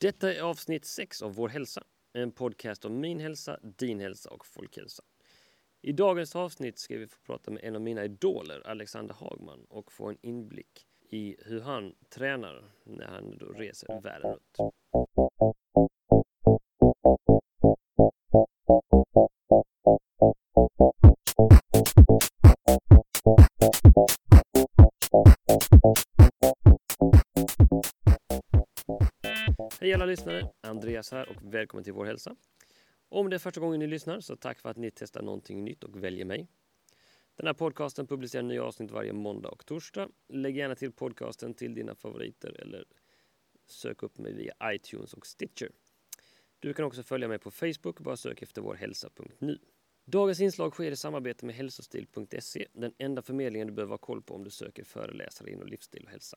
Detta är avsnitt 6 av Vår hälsa, en podcast om min hälsa, din hälsa och folkhälsa. I dagens avsnitt ska vi få prata med en av mina idoler, Alexander Hagman, och få en inblick i hur han tränar när han då reser världen runt. Välkommen till Vår hälsa. Om det är första gången ni lyssnar så tack för att ni testar någonting nytt och väljer mig. Den här podcasten publicerar nya avsnitt varje måndag och torsdag. Lägg gärna till podcasten till dina favoriter eller sök upp mig via iTunes och Stitcher. Du kan också följa mig på Facebook, bara sök efter vårhälsa.nu. Dagens inslag sker i samarbete med hälsostil.se, den enda förmedlingen du behöver ha koll på om du söker föreläsare inom livsstil och hälsa.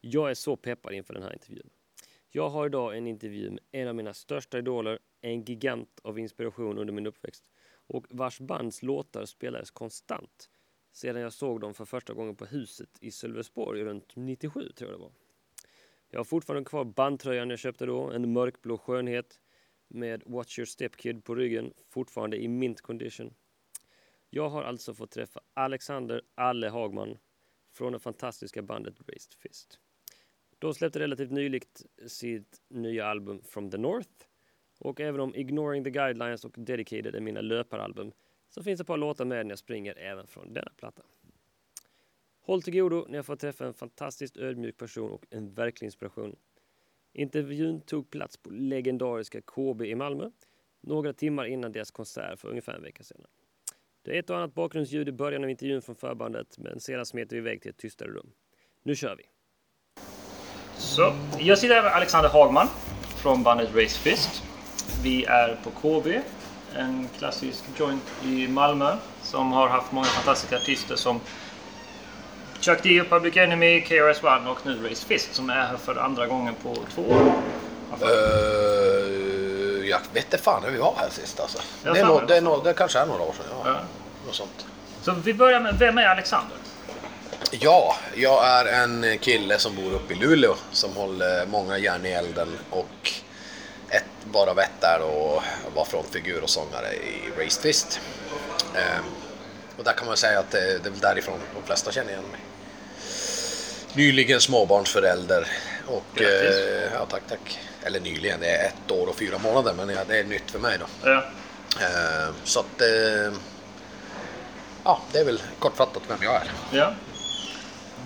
Jag är så peppad inför den här intervjun. Jag har idag en intervju med en av mina största idoler, en gigant av inspiration under min uppväxt och vars bands låtar spelades konstant sedan jag såg dem för första gången på Huset i Sölvesborg runt 97 tror jag det var. Jag har fortfarande kvar bandtröjan jag köpte då, en mörkblå skönhet med Watch Your Step Kid på ryggen, fortfarande i mint condition. Jag har alltså fått träffa Alexander Alle Hagman från det fantastiska bandet Raised Fist. De släppte relativt nyligt sitt nya album From the North. Och även om Ignoring the Guidelines och Dedicated är mina löparalbum så finns det ett par låtar med när jag springer även från denna platta. Håll till godo när jag får träffa en fantastiskt ödmjuk person och en verklig inspiration. Intervjun tog plats på legendariska KB i Malmö några timmar innan deras konsert för ungefär en vecka sedan. Det är ett och annat bakgrundsljud i början av intervjun från förbandet men sedan smeter vi iväg till ett tystare rum. Nu kör vi! Så, jag sitter här med Alexander Hagman från bandet Race Fist. Vi är på KB, en klassisk joint i Malmö som har haft många fantastiska artister som Chuck D, Public Enemy, KRS-One och nu Race Fist som är här för andra gången på två år. Uh, jag vet inte fan när vi var här sist alltså. Det, är fan, no, det är var no, det kanske är några år sedan. Ja. Ja. Något sånt. Så vi börjar med, vem är Alexander? Ja, jag är en kille som bor uppe i Luleå som håller många järn i elden och ett, bara ett där och var frontfigur och sångare i Raised Fist. Ehm, och där kan man säga att det, det är väl därifrån de flesta känner igen mig. Nyligen småbarnsförälder och... Eh, ja, tack, tack. Eller nyligen, det är ett år och fyra månader men det är nytt för mig då. Ja. Ehm, så att... Eh, ja, det är väl kortfattat vem jag är. ja.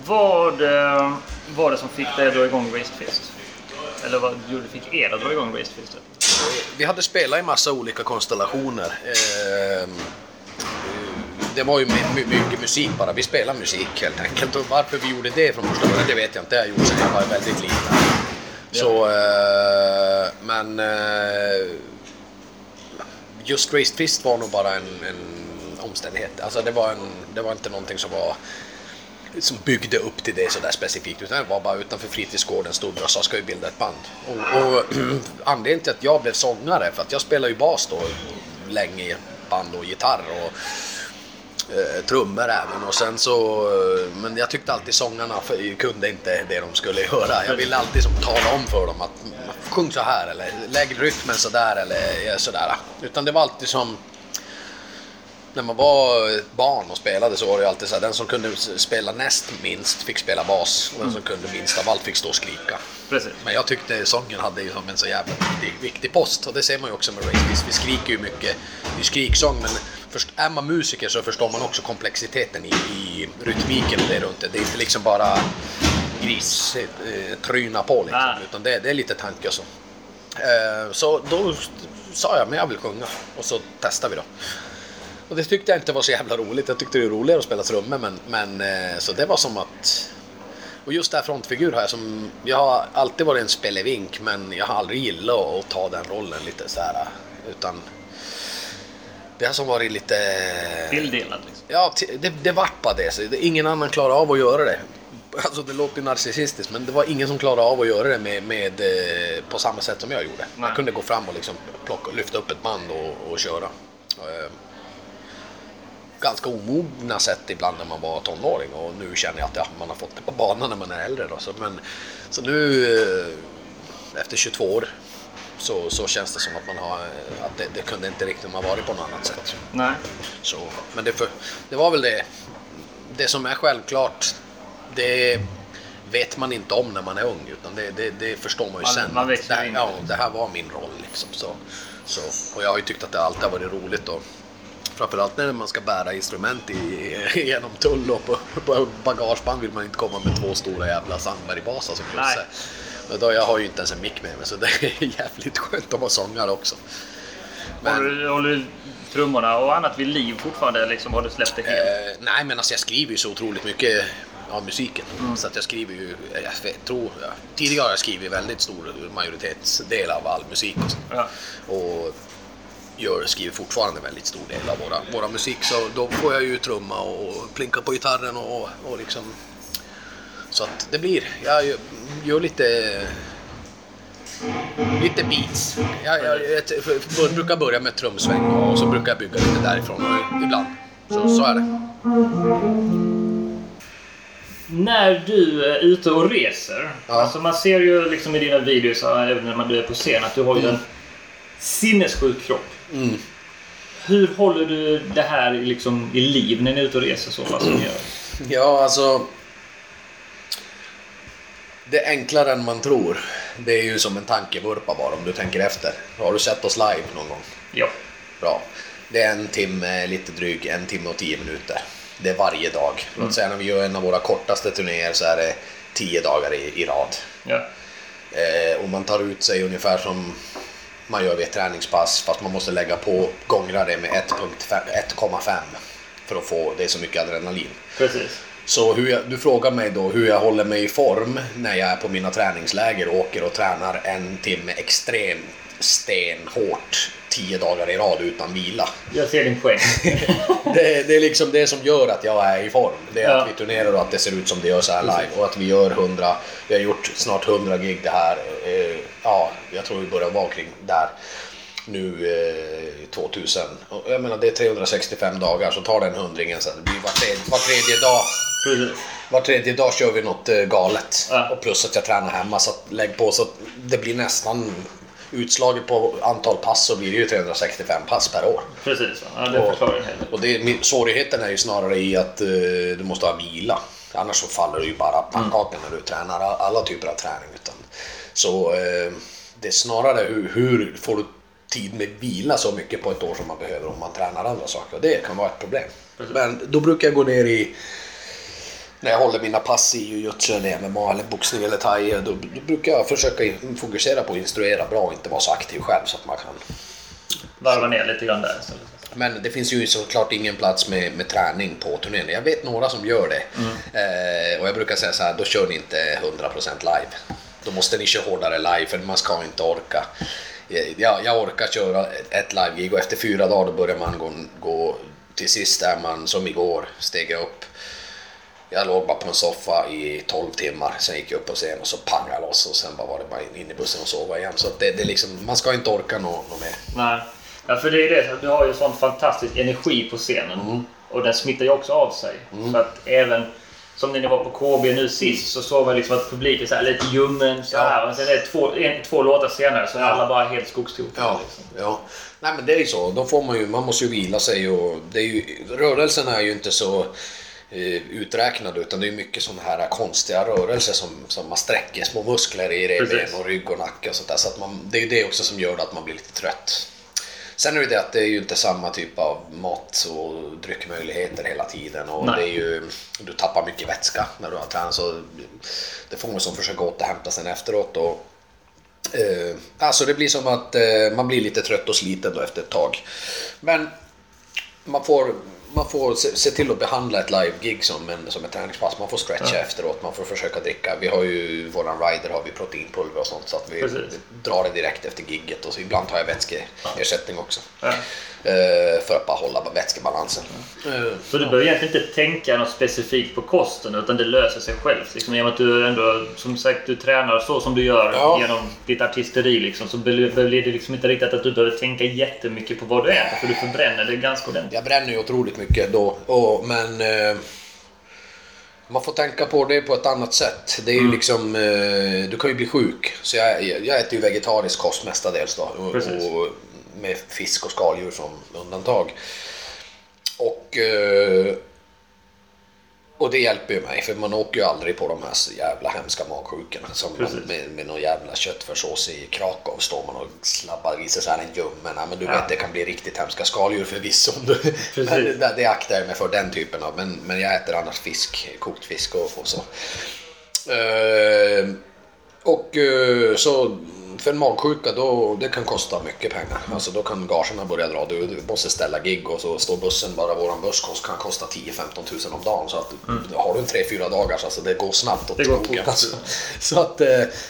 Vad eh, var det som fick dig att dra igång Raised Fist? Eller vad gjorde, fick er att dra igång Raised Fist? Vi hade spelat i massa olika konstellationer. Ehm, Det var ju my- my- mycket musik bara. Vi spelade musik helt enkelt. Och varför vi gjorde det från första början, det vet jag inte. Jag gjorde sedan jag var väldigt liten. Så, eh, men... eh, Just Raised Fist var nog bara en, en omständighet. Alltså det var, en, det var inte någonting som var som byggde upp till det sådär specifikt utan det var bara utanför fritidsgården stod och sa ska vi bilda ett band. Och, och anledningen till att jag blev sångare för att jag spelade ju bas då länge i band och gitarr och eh, trummor även och sen så eh, men jag tyckte alltid sångarna för, kunde inte det de skulle göra. Jag ville alltid som tala om för dem att sjung så här eller lägg rytmen så där eller sådär. Utan det var alltid som när man var barn och spelade så var det alltid så här, den som kunde spela näst minst fick spela bas och den som kunde minst av allt fick stå och skrika. Precis. Men jag tyckte sången hade ju som en så jävla viktig, viktig post och det ser man ju också med Race. Vi skriker ju mycket, det är skriksång men först, är man musiker så förstår man också komplexiteten i, i rytmiken och det runt det. Det är inte liksom bara gris eh, tryna på liksom, Nej. utan det, det är lite tanke och så. Eh, så då sa jag, men jag vill sjunga och så testade vi då. Och det tyckte jag inte var så jävla roligt. Jag tyckte det var roligare att spela trummor men, men eh, så det var som att och just det här frontfigur har jag som, jag har alltid varit en spelevink men jag har aldrig gillat att ta den rollen lite så här utan det har som varit lite... Tilldelad liksom. Ja, det, det vart bara det. Ingen annan klarar av att göra det. Alltså det låter ju narcissistiskt men det var ingen som klarade av att göra det med, med, eh, på samma sätt som jag gjorde. Nej. Jag kunde gå fram och liksom plocka, lyfta upp ett band och, och köra. Eh, Ganska omogna sätt ibland när man var tonåring och nu känner jag att ja, man har fått det på banan när man är äldre. Då. Så, men, så nu, eh, efter 22 år så, så känns det som att man har, att det, det kunde inte riktigt ha varit på något annat sätt. Nej. Så, men det, för, det var väl det, det som är självklart, det vet man inte om när man är ung utan det, det, det förstår man ju Man- sen. man det, här, ja, det här var min roll liksom. Så, så, och jag har ju tyckt att det alltid har varit roligt och framförallt när man ska bära instrument i, genom tull och på, på bagageband vill man inte komma med två stora jävla Sandbergbasar som. Bosse. Men då, jag har ju inte ens en mick med mig så det är jävligt skönt att vara sångare också. Men- Håller, håller du trummorna och annat vid liv fortfarande? Liksom, har du släppt det helt? Eh, nej, men alltså jag skriver ju så otroligt mycket av musiken. Mm. Så att jag skriver ju, jag vet, tror, ja, tidigare har jag skrivit väldigt stor majoritetsdel av all musik och, så. Ja. och gör, skriver fortfarande väldigt stor del av våra, våra musik. Så då får jag ju trumma och plinka på gitarren och, och liksom så att det blir, jag gör, gör lite Lite beats. Jag, jag, jag, brukar börja med trumsväng och så brukar jag bygga lite därifrån ibland. Så, så är det. När du är ute och reser, Ja. alltså man ser ju liksom i dina videos, även när man är på scen, att du har ju en sinnessjuk kropp. Mm. Hur håller du det här liksom i liv när ni är ute och reser så pass som ni gör? Ja, alltså. Det är enklare än man tror. Det är ju som en tankevurpa bara om du tänker efter. Har du sett oss live någon gång? Ja. Bra. Det är en timme, lite dryg, en timme och tio minuter. Det är varje dag. Låt säga när vi gör en av våra kortaste turnéer så är det tio dagar i, i rad. ja. Eh, och man tar ut sig ungefär som man gör vid ett träningspass fast man måste lägga på gångra det med 1.5 1,5 för att få det är så mycket adrenalin. Precis. Så hur jag, du frågar mig då hur jag håller mig i form när jag är på mina träningsläger och åker och tränar en timme extremt stenhårt tio dagar i rad utan vila. Jag ser din poäng. Det, det är liksom det som gör att jag är i form. Det är Ja. att vi turnerar och att det ser ut som det gör så här live och att vi gör 100, vi har gjort snart 100 gig det här. Eh, ja, jag tror vi börjar vara kring där nu eh, 2000. Och jag menar det är 365 dagar så tar den hundringen sen. Det blir var tredje, var tredje dag Precis. var tredje dag kör vi något eh, galet. Ja. Och plus att jag tränar hemma så att lägg på så att det blir nästan utslaget på antal pass så blir det ju 365 pass per år. Precis. Ja, det Och- förklarar del. Och det, svårigheten är ju snarare i att eh, du måste ha vila. Annars så faller du ju bara pannkaka när du tränar all- alla typer av träning. Utan, så eh, det är snarare hur, hur får du tid med vila så mycket på ett år som man behöver om man tränar andra saker. Och det kan vara ett problem. Men då brukar jag gå ner i när jag håller mina pass i jujutsu eller MMA eller boxning eller thai, då, då brukar jag försöka fokusera på att instruera bra och inte vara så aktiv själv så att man kan Varva ner lite grann där istället. men det finns ju såklart ingen plats med, med träning på turnén. Jag vet några som gör det. Eh, och jag brukar säga så här, då kör ni inte 100% live. Då måste ni köra hårdare live för man ska inte orka. Eh, Jag, jag orkar köra ett live-gig och efter fyra dagar då börjar man gå, gå till sist är man som igår, steg upp. Jag låg bara på en soffa i 12 timmar, sen gick jag upp på scen och så pangade jag loss och sen bara var det bara in i bussen och sova igen. Så det, det liksom, man ska inte orka något nå mer. Nej. Ja, för det är det. Du har ju sån fantastisk energi på scenen. Mm. Och den smittar ju också av sig. Så att även som när ni var på KB nu sist så såg man liksom att publiken så lite ljummen så Ja. här. Och sen är det två, en, två låtar senare så är alla bara helt skogstokiga. Ja, Liksom. ja. Nej men det är ju så. Då får man ju, man måste ju vila sig och det är ju, rörelsen är ju inte så uträknade utan det är mycket sådana här konstiga rörelser som, som man sträcker små muskler i revben och rygg och nacke och sånt där. Så att man, det är ju det också som gör att man blir lite trött. Sen är det det att det är ju inte samma typ av mat och dryckmöjligheter hela tiden och Nej. det är ju, du tappar mycket vätska när du har tränat så det får man som försöka återhämta sen efteråt. Och, Eh, alltså det blir som att eh, man blir lite trött och sliten då efter ett tag. Men man får, man får se, se till att behandla ett live-gig som, en, som ett träningspass. Man får stretcha efteråt, man får försöka dricka. Vi har ju våran rider har vi proteinpulver och sånt så att vi Precis. drar det direkt efter gigget och ibland har jag vätskeersättning också. Ja. Eh, för att bara hålla vätskebalansen. Eh, Så du behöver egentligen inte tänka något specifikt på kosten utan det löser sig självt. Liksom, genom att du ändå, som sagt, du tränar så som du gör Ja. genom ditt artisteri liksom, så blir det liksom inte riktigt att du behöver tänka jättemycket på vad du äter för du förbränner det ganska ordentligt. Jag bränner ju otroligt mycket då, och, men eh, Man får tänka på det på ett annat sätt. Det är Mm. ju liksom, eh, du kan ju bli sjuk. Så jag, jag äter ju vegetarisk kost mestadels då. Och med fisk och skaldjur som undantag. Och, eh, och det hjälper ju mig för man åker ju aldrig på de här jävla hemska magsjukorna. Som man, med, med någon jävla köttfärssås i Krakow står man och slabbar i sig så här en ljummen. Men du Ja. vet det kan bli riktigt hemska skaldjur förvisso. Det, det aktar jag mig för den typen av. Men, men jag äter annars fisk, kokt fisk och, och så. Eh, och eh, så för en magsjuka då, det kan kosta mycket pengar. Alltså då kan gagerna börja dra. Du, du måste ställa gig och så står bussen, bara våran buss kost- kan kosta 10-15 tusen om dagen. Så att har du en 3-4 dagars, alltså det går snabbt åt Mm. Skogen, alltså. Så att eh,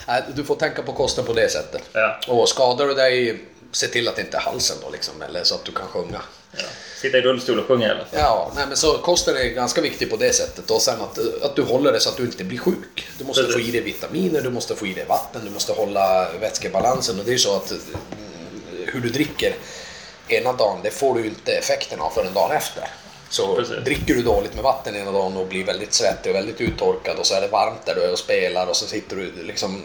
nej, du får tänka på kosten på det sättet. Ja. Och skadar du dig, se till att det inte är halsen då liksom, eller så att du kan sjunga. Ja. Sitta i rullstol och sjunga fall. Ja, nej, men så kosten är ganska viktig på det sättet. Och sen att, att du håller det så att du inte blir sjuk. Du måste Precis. få i dig vitaminer, du måste få i dig vatten, du måste hålla vätskebalansen. Och det är så att mm, hur du dricker ena dagen, det får du inte effekten av förrän dagen efter. Så Precis. dricker du dåligt med vatten ena dagen och blir väldigt svettig och väldigt uttorkad och så är det varmt där du är och spelar och så sitter du liksom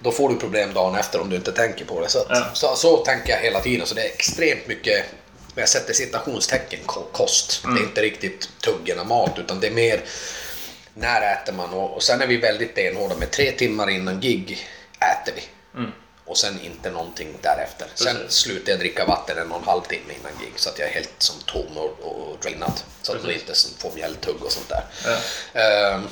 då får du problem dagen efter om du inte tänker på det. Så, att, Ja. så, så tänker jag hela tiden. Så det är extremt mycket, jag sätter citationstecken, ko- kost. Det är inte riktigt tuggen av mat utan det är mer när äter man och, och sen är vi väldigt benhårda med tre timmar innan gig äter vi. Och sen inte någonting därefter. Sen Precis. slutar jag dricka vatten en och en halv timme innan gig så att jag är helt som tom och, och drainad. Så att man inte får mjälltugg och sånt där. Ja. Ehm,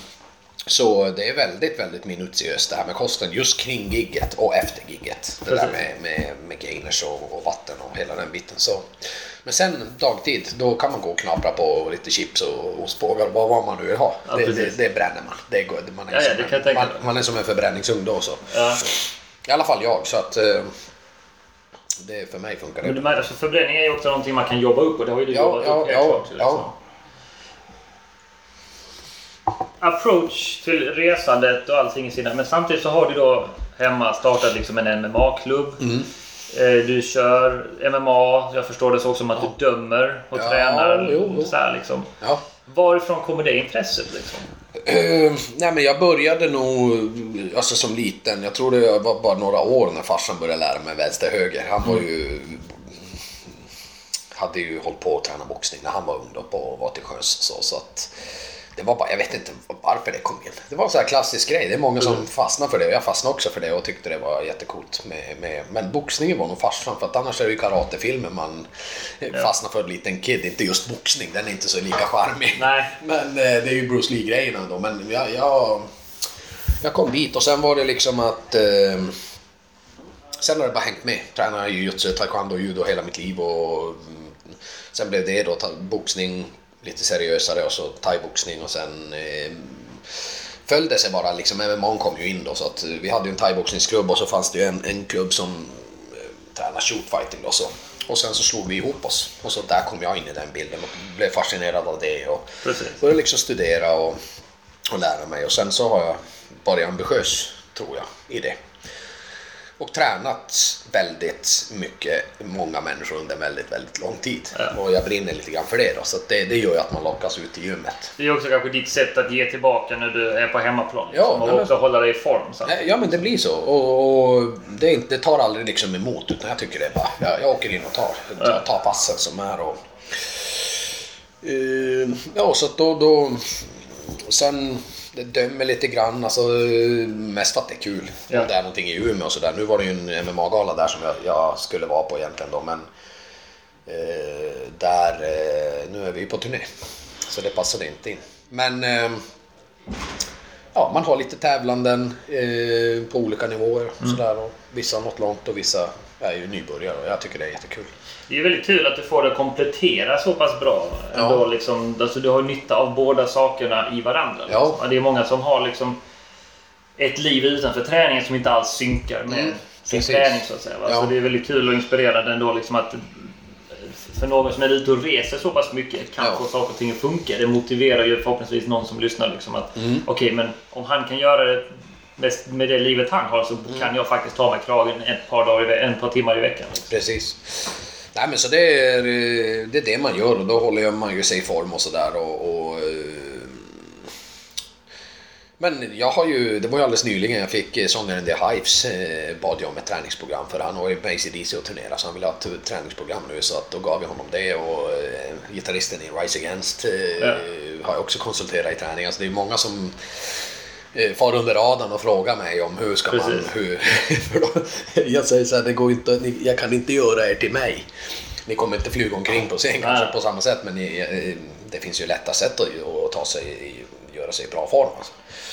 så det är väldigt, väldigt minutiöst det här med kosten just kring gigget och efter gigget. Det där Precis. med, med, med gainers och, och vatten och hela den biten. Så. Men sen dagtid, då kan man gå och knapra på lite chips och ostbågar och vad, man nu vill ha. Ja, det, det, det bränner man. Det man, är Ja, ja, det en- man, man är som en förbränningsugn då. Så. Ja. I alla fall jag, så att eh, det för mig funkar Men det. du märker, alltså förbränning är ju också någonting man kan jobba upp och det har ju du Ja, jobbat ja, upp helt ja, klart. Liksom. ja. Approach till resandet och allting i sina. Men samtidigt så har du då hemma startat liksom en MMA-klubb. Mm. Eh, Du kör MMA, jag förstår det så som att du dömer och Ja, tränar. jo, jo. Så här, liksom. Ja. Varifrån kommer det intresset? Liksom? Eh, nej men jag började nog alltså som liten. Jag tror det var bara några år när farsan började lära mig vänster höger. Han var ju hade ju hållit på att träna boxning när han var ung då på, och var till sjöss. Så, så att det var bara, jag vet inte varför det kom in. Det var en sån här klassisk grej. Det är många som fastnar för det och jag fastnade också för det och tyckte det var jättecoolt. Med, med, men boxningen var nog farsan för att annars är det ju karatefilmer man fastnar för en liten kid. Inte just boxning, den är inte så lika charmig. Nej. Men eh, det är ju Bruce Lee-grejerna då. Men jag, jag, jag kom dit och sen var det liksom att... Eh, sen har det bara hängt med. Tränade jujutsu, taekwondo, judo hela mitt liv och mm, sen blev det då boxning lite seriösare och så thaiboxning och sen eh, föll det sig bara liksom. MMA kom ju in då så att vi hade ju en thaiboxningsklubb och så fanns det ju en, en klubb som eh, tränar shootfighting då så. Och sen så slog vi ihop oss och så där kom jag in i den bilden och blev fascinerad av det och Precis. började liksom studera och, och lära mig och sen så har jag varit ambitiös tror jag i det. Och tränat väldigt mycket, många människor under väldigt, väldigt lång tid. Ja. Och jag brinner lite grann för det då, så det, det gör ju att man lockas ut i gymmet. Det är också kanske ditt sätt att ge tillbaka när du är på hemmaplan. Ja, Liksom, och men- också hålla dig i form. Så. Ja men det blir så och, och det, inte, det tar aldrig liksom emot utan jag tycker det är bara, jag, jag åker in och tar, tar, tar passen som är och... Eh, ja så då, då... Sen dömer lite grann, alltså mest för att det är kul. Ja. Om det är någonting i Umeå och sådär. Nu var det ju en MMA-gala där som jag, jag skulle vara på egentligen då men... Eh, där, eh, nu är vi på turné. Så det passade inte in. Men... Eh, ja, man har lite tävlanden eh, på olika nivåer. Sådär, och vissa har nått långt och vissa är ju nybörjare och jag tycker det är jättekul. Det är väldigt kul att du får det att komplettera så pass bra. Ja. Ändå, liksom, alltså, du har nytta av båda sakerna i varandra. Ja. Liksom. Det är många som har liksom, ett liv utanför träningen som inte alls synkar med Mm, sin precis. träning. Så att säga? Ja. Så det är väldigt kul och inspirerande ändå liksom, att för någon som är ute och reser så pass mycket kan Ja. få saker och ting att funka. Det motiverar ju förhoppningsvis någon som lyssnar. Liksom, att Mm. Okej, men om han kan göra det med, med det livet han har så Mm. kan jag faktiskt ta mig kragen ett par, dagar, ett par timmar i veckan. Liksom. Precis. Nej men så det är, det är det man gör och då håller man ju sig i form och sådär och, och eh, Men jag har ju, det var ju alldeles nyligen jag fick eh, sångaren The Hives eh, bad jag om ett träningsprogram för han har ju med ACDC och turnera så han ville ha ett träningsprogram nu så att då gav jag honom det och gitarristen i Rise Against Ja. har jag också konsulterat i träning. Alltså det är många som far under radarn och frågar mig om hur ska man... Precis. Hur, för då, jag säger så här, det går inte, jag kan inte göra er till mig. Ni kommer inte flyga omkring på scen kanske på samma sätt men ni, eh, det finns ju lätta sätt att, att ta sig, göra sig i bra form. Alltså.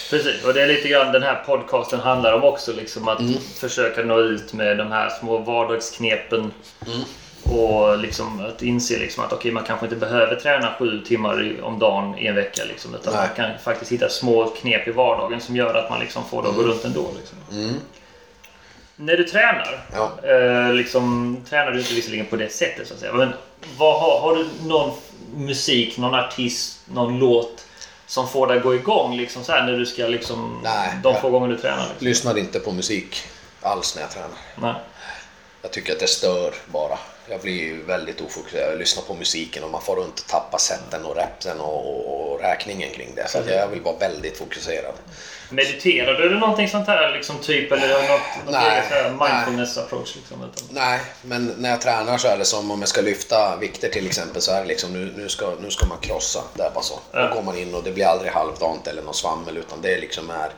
Precis, och det är lite grann den här podcasten handlar om också. Liksom att Mm. försöka nå ut med de här små vardagsknepen. Mm. Och liksom att inse liksom att okej, man kanske inte behöver träna sju timmar om dagen i en vecka. Liksom, utan Nej. man kan faktiskt hitta små knep i vardagen som gör att man liksom får det att gå runt ändå. Liksom. När du tränar, Ja. eh, liksom, tränar du inte visserligen på det sättet så att säga. Men vad har, har du någon musik, någon artist, någon låt som får dig att gå igång liksom, så här, när du ska liksom, Nej, de få gånger du tränar? Liksom. Lyssnar inte på musik alls när jag tränar. Nej. Jag tycker att det stör bara. Jag blir ju väldigt ofokuserad. Jag lyssnar på musiken och man får runt tappa sätten och repsen och, och, och räkningen kring det. Så jag vill vara väldigt fokuserad. Mediterar du eller någonting sånt här? Liksom, typ, eller något, något Nej, eget här nej. mindfulness approach? Liksom, utan, Nej, men när jag tränar så är det som om jag ska lyfta vikter till exempel så är det liksom nu, nu, ska, nu ska man krossa. Det är bara så. Ja. Då går man in och det blir aldrig halvdant eller något svammel utan det liksom är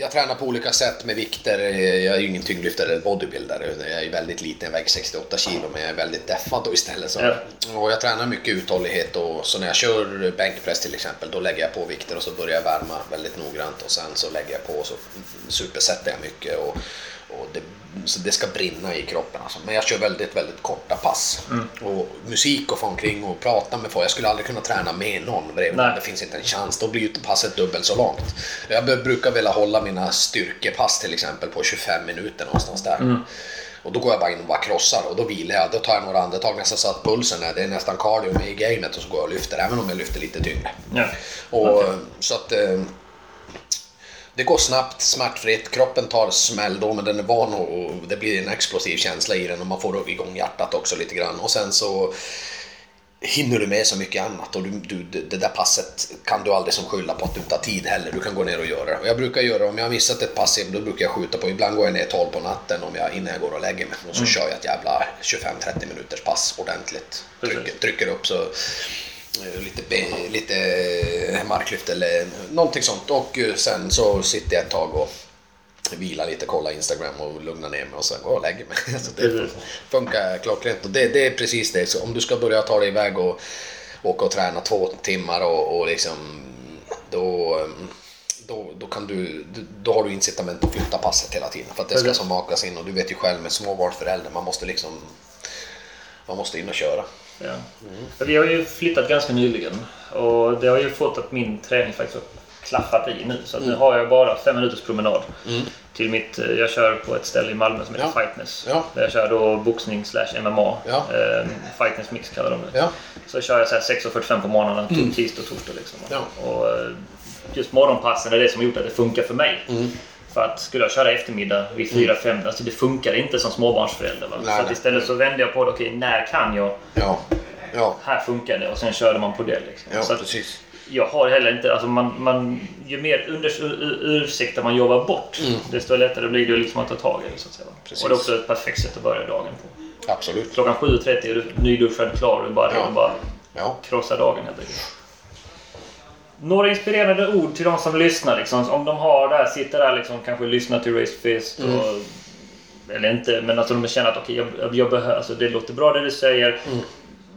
jag tränar på olika sätt med vikter. Jag är ju ingen tyngdlyftare eller bodybuilder. Jag är väldigt liten, jag väger 68 kilo men jag är väldigt deffad då istället. Så. Ja. Och jag tränar mycket uthållighet och så när jag kör bänkpress till exempel då lägger jag på vikter och så börjar jag värma väldigt noggrant och sen så lägger jag på och så supersätter jag mycket. Och, och det, så det ska brinna i kroppen alltså. Men jag kör väldigt, väldigt korta pass. Och musik och få omkring och prata med folk. Jag skulle aldrig kunna träna med någon bredvid. Det finns inte en chans. Då blir ju passet dubbelt så långt. Jag brukar vilja hålla mina styrkepass till exempel på 25 minuter någonstans där. Och då går jag bara in och bara krossar och då vilar jag. Då tar jag några andetag nästan så att pulsen är, det är nästan cardio med i gamet och så går jag och lyfter även om jag lyfter lite tyngre. ja. Och, Så att eh, det går snabbt, smärtfritt, kroppen tar smäll då men den är van och, det blir en explosiv känsla i den och man får igång hjärtat också lite grann. Och sen så hinner du med så mycket annat och du, du, det där passet kan du aldrig som skylla på att du inte har tid heller. Du kan gå ner och göra det. Och jag brukar göra, om jag har missat ett pass, då brukar jag skjuta på. Ibland går jag ner 12 på natten om jag, innan jag går och lägger mig. Och så kör jag ett jävla 25-30 minuters pass ordentligt. Trycker, trycker upp så lite, be- lite eh, marklyft eller någonting sånt. Och eh, sen så sitter jag ett tag och vilar lite, kollar Instagram och lugnar ner mig och sen går jag och lägger mig. Så det Precis. funkar klockrent. Och det, det är precis det. Så om du ska börja ta dig iväg och åka och träna två timmar och, och liksom då, då, då, kan du, då har du incitament att flytta passet hela tiden för att det ska Precis. som makas in och du vet ju själv med småbarnsförälder man måste liksom man måste in och köra. Ja. För Vi har ju flyttat ganska nyligen och det har ju fått att min träning faktiskt har klaffat i nu. Så att nu Mm. har jag bara fem minuters promenad till mitt... eh, Jag kör på ett ställe i Malmö som heter Ja. Fightness. Ja. Där jag kör då boxning slash MMA. Ja. Eh, Fightness mix kallar de det. Ja. Så kör jag så här 6.45 på morgnarna, mm. tisdag och torsdag. Liksom. Och eh, just morgonpassen är det som har gjort att det funkar för mig. Mm. För att skulle jag köra eftermiddag vid 4-5, alltså det funkar inte som småbarnsförälder. Va? Nej, så att istället så vände jag på det, okej när kan jag? Ja, ja, Här funkar det och sen körde man på det. Liksom. ja så precis. jag har heller inte, alltså man, man, ju mer under, ur- ursäkter man jobbar bort, desto lättare blir det liksom att ta tag i det. Så att säga. Mm. Precis. Och det är också ett perfekt sätt att börja dagen på. Absolut. Klockan 7.30 är du nyduschad, klar och bara Ja. bara Ja. krossa dagen helt enkelt. Några inspirerande ord till de som lyssnar. Liksom. Om de har där, sitter där liksom, kanske lyssnar till Raised Fist. Mm. Och, eller inte, men alltså de känner att okej, jag, jag behöver, alltså, det låter bra det du säger. Mm.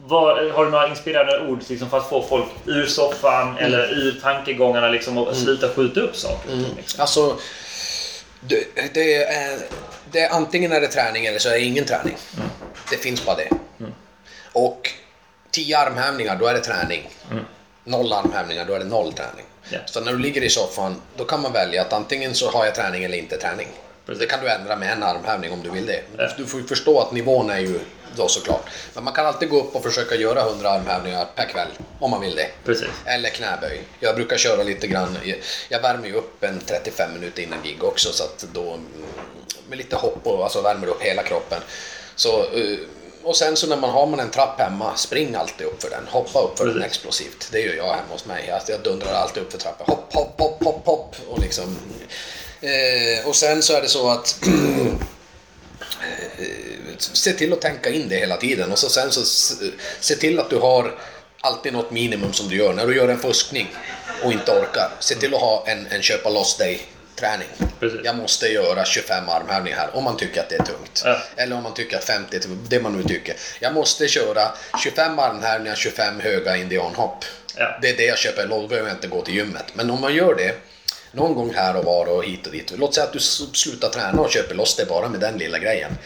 Vad, har du några inspirerande ord liksom, för att få folk ur soffan Mm. eller ur tankegångarna liksom, och sluta skjuta upp saker? ting, Liksom. Alltså, det, det, är, det är antingen är det träning eller så är det ingen träning. Det finns bara det. Och 10 armhävningar, då är det träning. Noll armhävningar, då är det noll träning. Ja. Så när du ligger i soffan, då kan man välja att antingen så har jag träning eller inte träning. Precis. Det kan du ändra med en armhävning om du vill det. Ja. Du får ju förstå att nivån är ju då såklart. Men man kan alltid gå upp och försöka göra 100 armhävningar per kväll, om man vill det. Precis. Eller knäböj. Jag brukar köra lite grann. Jag värmer ju upp en 35 minuter innan gig också så att då mm, med lite hopp och alltså värmer upp hela kroppen. Så eh, och sen så när man har man en trapp hemma, spring alltid upp för den. Hoppa upp för den explosivt. Det gör jag hemma hos mig. Alltså, jag dundrar alltid upp för trappan. Hopp, hopp, hopp, hopp, hopp. Och, liksom, eh, och sen så är det så att eh, se till att tänka in det hela tiden och så sen så se till att du har alltid något minimum som du gör. När du gör en fuskning och inte orkar, se till att ha en, en köpa loss dig träning. Precis. Jag måste göra 25 armhävningar här om man tycker att det är tungt. Ja. Eller om man tycker att 50 är det man nu tycker. Jag måste köra 25 armhävningar, 25 höga indianhopp. Ja. Det är det jag köper, då behöver jag inte gå till gymmet. Men om man gör det någon gång här och var och hit och dit. Låt säga att du slutar träna och köper loss det bara med den lilla grejen.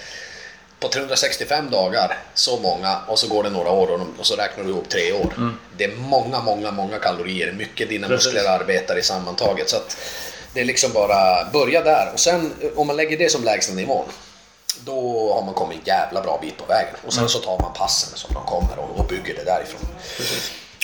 På 365 dagar, så många, och så går det några år och, och så räknar du ihop tre år. Det är många, många, många kalorier. Mycket dina Precis. muskler arbetar i sammantaget. Så att det är liksom bara börja där. Och sen om man lägger det som lägsta nivån. Då har man kommit en jävla bra bit på vägen. Och sen så tar man passen som de kommer och, och bygger det därifrån.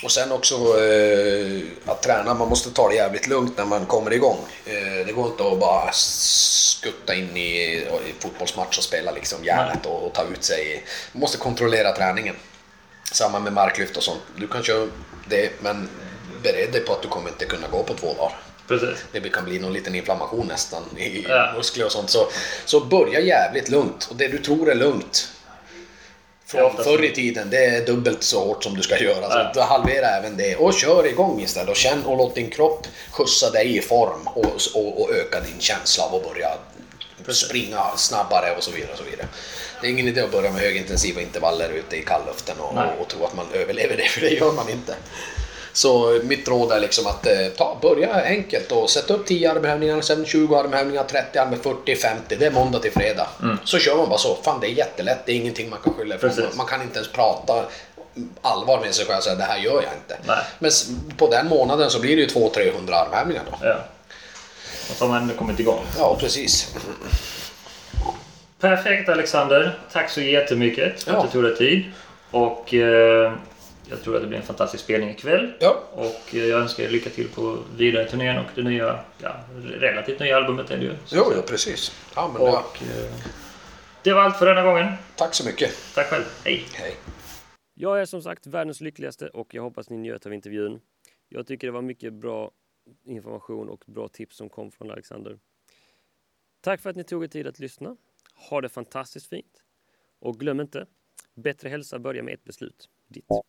Och sen också eh, att träna, man måste ta det jävligt lugnt när man kommer igång. Eh, det går inte att bara skutta in i, i fotbollsmatch och spela liksom järnet och, och ta ut sig. Man måste kontrollera träningen. Samma med marklyft och sånt. Du kan köra det, men bered dig på att du kommer inte kunna gå på två dagar. Precis. Det kan bli någon liten inflammation nästan i Ja. muskler och sånt. Så, så börja jävligt lugnt. Och det du tror är lugnt från förr i tiden, det är dubbelt så hårt som du ska göra. Så Ja. då halvera även det. Och kör igång istället. Och känn och låt din kropp skjutsa dig i form. Och, och, och öka din känsla av att börja springa snabbare och så vidare. Och så vidare. Det är ingen idé att börja med högintensiva intervaller ute i kallluften och, och, tro att man överlever det, för det gör man inte. Så mitt råd är liksom att eh, ta, börja enkelt och sätta upp 10 armhävningar, sen 20 armhävningar, 30 armar, 40, 50. Det är måndag till fredag. Så kör man bara så. Fan, det är jättelätt. Det är ingenting man kan skylla ifrån. Mm. Precis. Man kan inte ens prata allvar med sig själv och säga det här gör jag inte. Nej. Men på den månaden så blir det ju 200-300 armhävningar då. Ja. Och så har man kommit igång. Ja, precis. Perfekt Alexander. Tack så jättemycket för Ja. att du tog dig tid. Och eh, jag tror att det blir en fantastisk spelning ikväll. Ja, Och eh, jag önskar er lycka till på vidare turnén och det nya, ja, relativt nya albumet är det ju. jo, ja precis. Ja, men ja. Och eh, det var allt för denna gången. Tack så mycket. Tack själv. Hej! Hej. Jag är som sagt världens lyckligaste och jag hoppas ni njöt av intervjun. Jag tycker det var mycket bra information och bra tips som kom från Alexander. Tack för att ni tog er tid att lyssna. Ha det fantastiskt fint. Och glöm inte, bättre hälsa börjar med ett beslut. 率。